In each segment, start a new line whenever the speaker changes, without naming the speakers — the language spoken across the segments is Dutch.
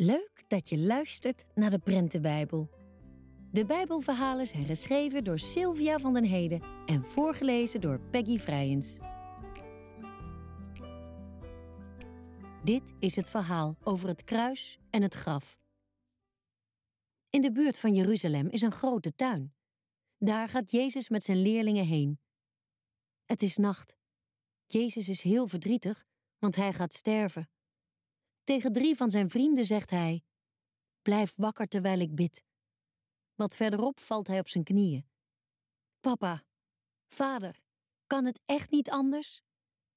Leuk dat je luistert naar de Prentenbijbel. De Bijbelverhalen zijn geschreven door Sylvia van den Heden en voorgelezen door Peggy Vrijens. Dit is het verhaal over het kruis en het graf. In de buurt van Jeruzalem is een grote tuin. Daar gaat Jezus met zijn leerlingen heen. Het is nacht. Jezus is heel verdrietig, want hij gaat sterven. Tegen drie van zijn vrienden zegt hij: Blijf wakker terwijl ik bid. Wat verderop valt hij op zijn knieën. Papa, vader, kan het echt niet anders?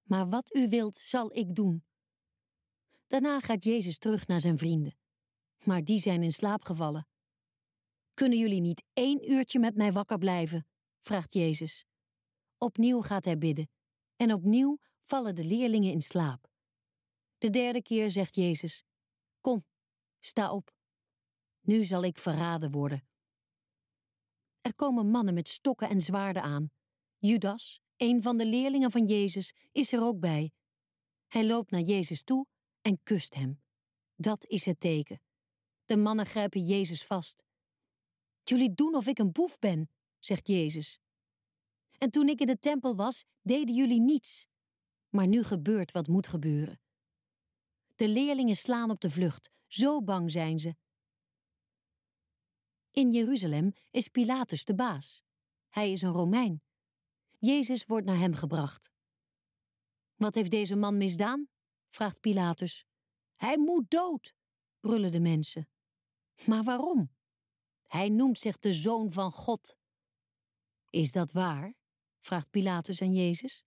Maar wat u wilt, zal ik doen. Daarna gaat Jezus terug naar zijn vrienden. Maar die zijn in slaap gevallen. Kunnen jullie niet één uurtje met mij wakker blijven? vraagt Jezus. Opnieuw gaat hij bidden. En opnieuw vallen de leerlingen in slaap. De derde keer zegt Jezus: Kom, sta op. Nu zal ik verraden worden. Er komen mannen met stokken en zwaarden aan. Judas, een van de leerlingen van Jezus, is er ook bij. Hij loopt naar Jezus toe en kust hem. Dat is het teken. De mannen grijpen Jezus vast. Jullie doen of ik een boef ben, zegt Jezus. En toen ik in de tempel was, deden jullie niets. Maar nu gebeurt wat moet gebeuren. De leerlingen slaan op de vlucht, zo bang zijn ze. In Jeruzalem is Pilatus de baas. Hij is een Romein. Jezus wordt naar hem gebracht. Wat heeft deze man misdaan? vraagt Pilatus. Hij moet dood, brullen de mensen. Maar waarom? Hij noemt zich de zoon van God. Is dat waar? vraagt Pilatus aan Jezus.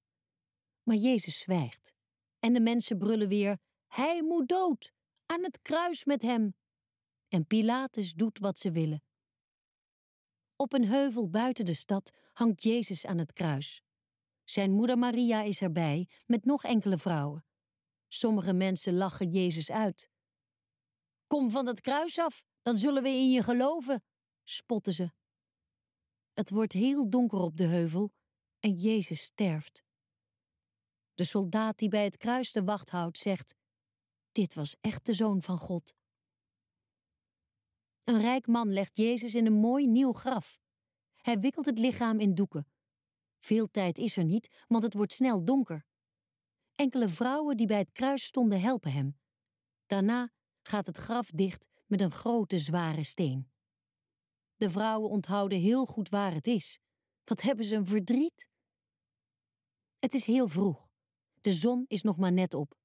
Maar Jezus zwijgt. En de mensen brullen weer: hij moet dood, aan het kruis met hem. En Pilatus doet wat ze willen. Op een heuvel buiten de stad hangt Jezus aan het kruis. Zijn moeder Maria is erbij met nog enkele vrouwen. Sommige mensen lachen Jezus uit. Kom van dat kruis af, dan zullen we in je geloven, spotten ze. Het wordt heel donker op de heuvel en Jezus sterft. De soldaat die bij het kruis de wacht houdt zegt: dit was echt de zoon van God. Een rijk man legt Jezus in een mooi nieuw graf. Hij wikkelt het lichaam in doeken. Veel tijd is er niet, want het wordt snel donker. Enkele vrouwen die bij het kruis stonden helpen hem. Daarna gaat het graf dicht met een grote zware steen. De vrouwen onthouden heel goed waar het is. Wat hebben ze een verdriet? Het is heel vroeg. De zon is nog maar net op.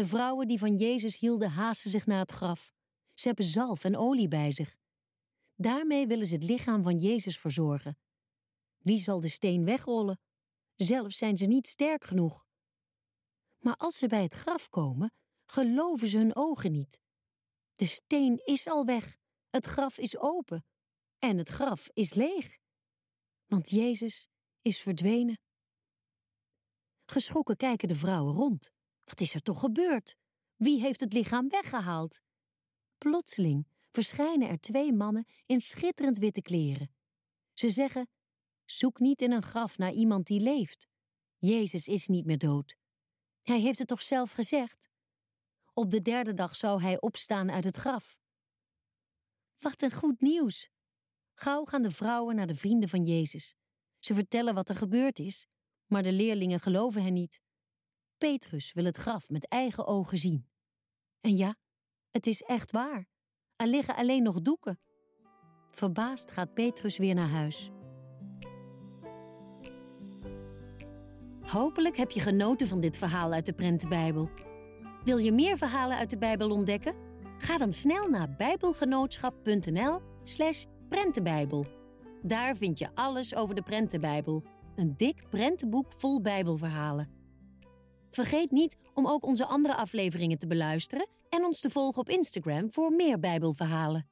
De vrouwen die van Jezus hielden haasten zich naar het graf. Ze hebben zalf en olie bij zich. Daarmee willen ze het lichaam van Jezus verzorgen. Wie zal de steen wegrollen? Zelf zijn ze niet sterk genoeg. Maar als ze bij het graf komen, geloven ze hun ogen niet. De steen is al weg, het graf is open en het graf is leeg. Want Jezus is verdwenen. Geschrokken kijken de vrouwen rond. Wat is er toch gebeurd? Wie heeft het lichaam weggehaald? Plotseling verschijnen er twee mannen in schitterend witte kleren. Ze zeggen: Zoek niet in een graf naar iemand die leeft. Jezus is niet meer dood. Hij heeft het toch zelf gezegd? Op de derde dag zou hij opstaan uit het graf. Wat een goed nieuws! Gauw gaan de vrouwen naar de vrienden van Jezus. Ze vertellen wat er gebeurd is, maar de leerlingen geloven hen niet. Petrus wil het graf met eigen ogen zien. En ja, het is echt waar. Er liggen alleen nog doeken. Verbaasd gaat Petrus weer naar huis. Hopelijk heb je genoten van dit verhaal uit de Prentenbijbel. Wil je meer verhalen uit de Bijbel ontdekken? Ga dan snel naar bijbelgenootschap.nl/slash prentenbijbel. Daar vind je alles over de Prentenbijbel, een dik prentenboek vol Bijbelverhalen. Vergeet niet om ook onze andere afleveringen te beluisteren en ons te volgen op Instagram voor meer Bijbelverhalen.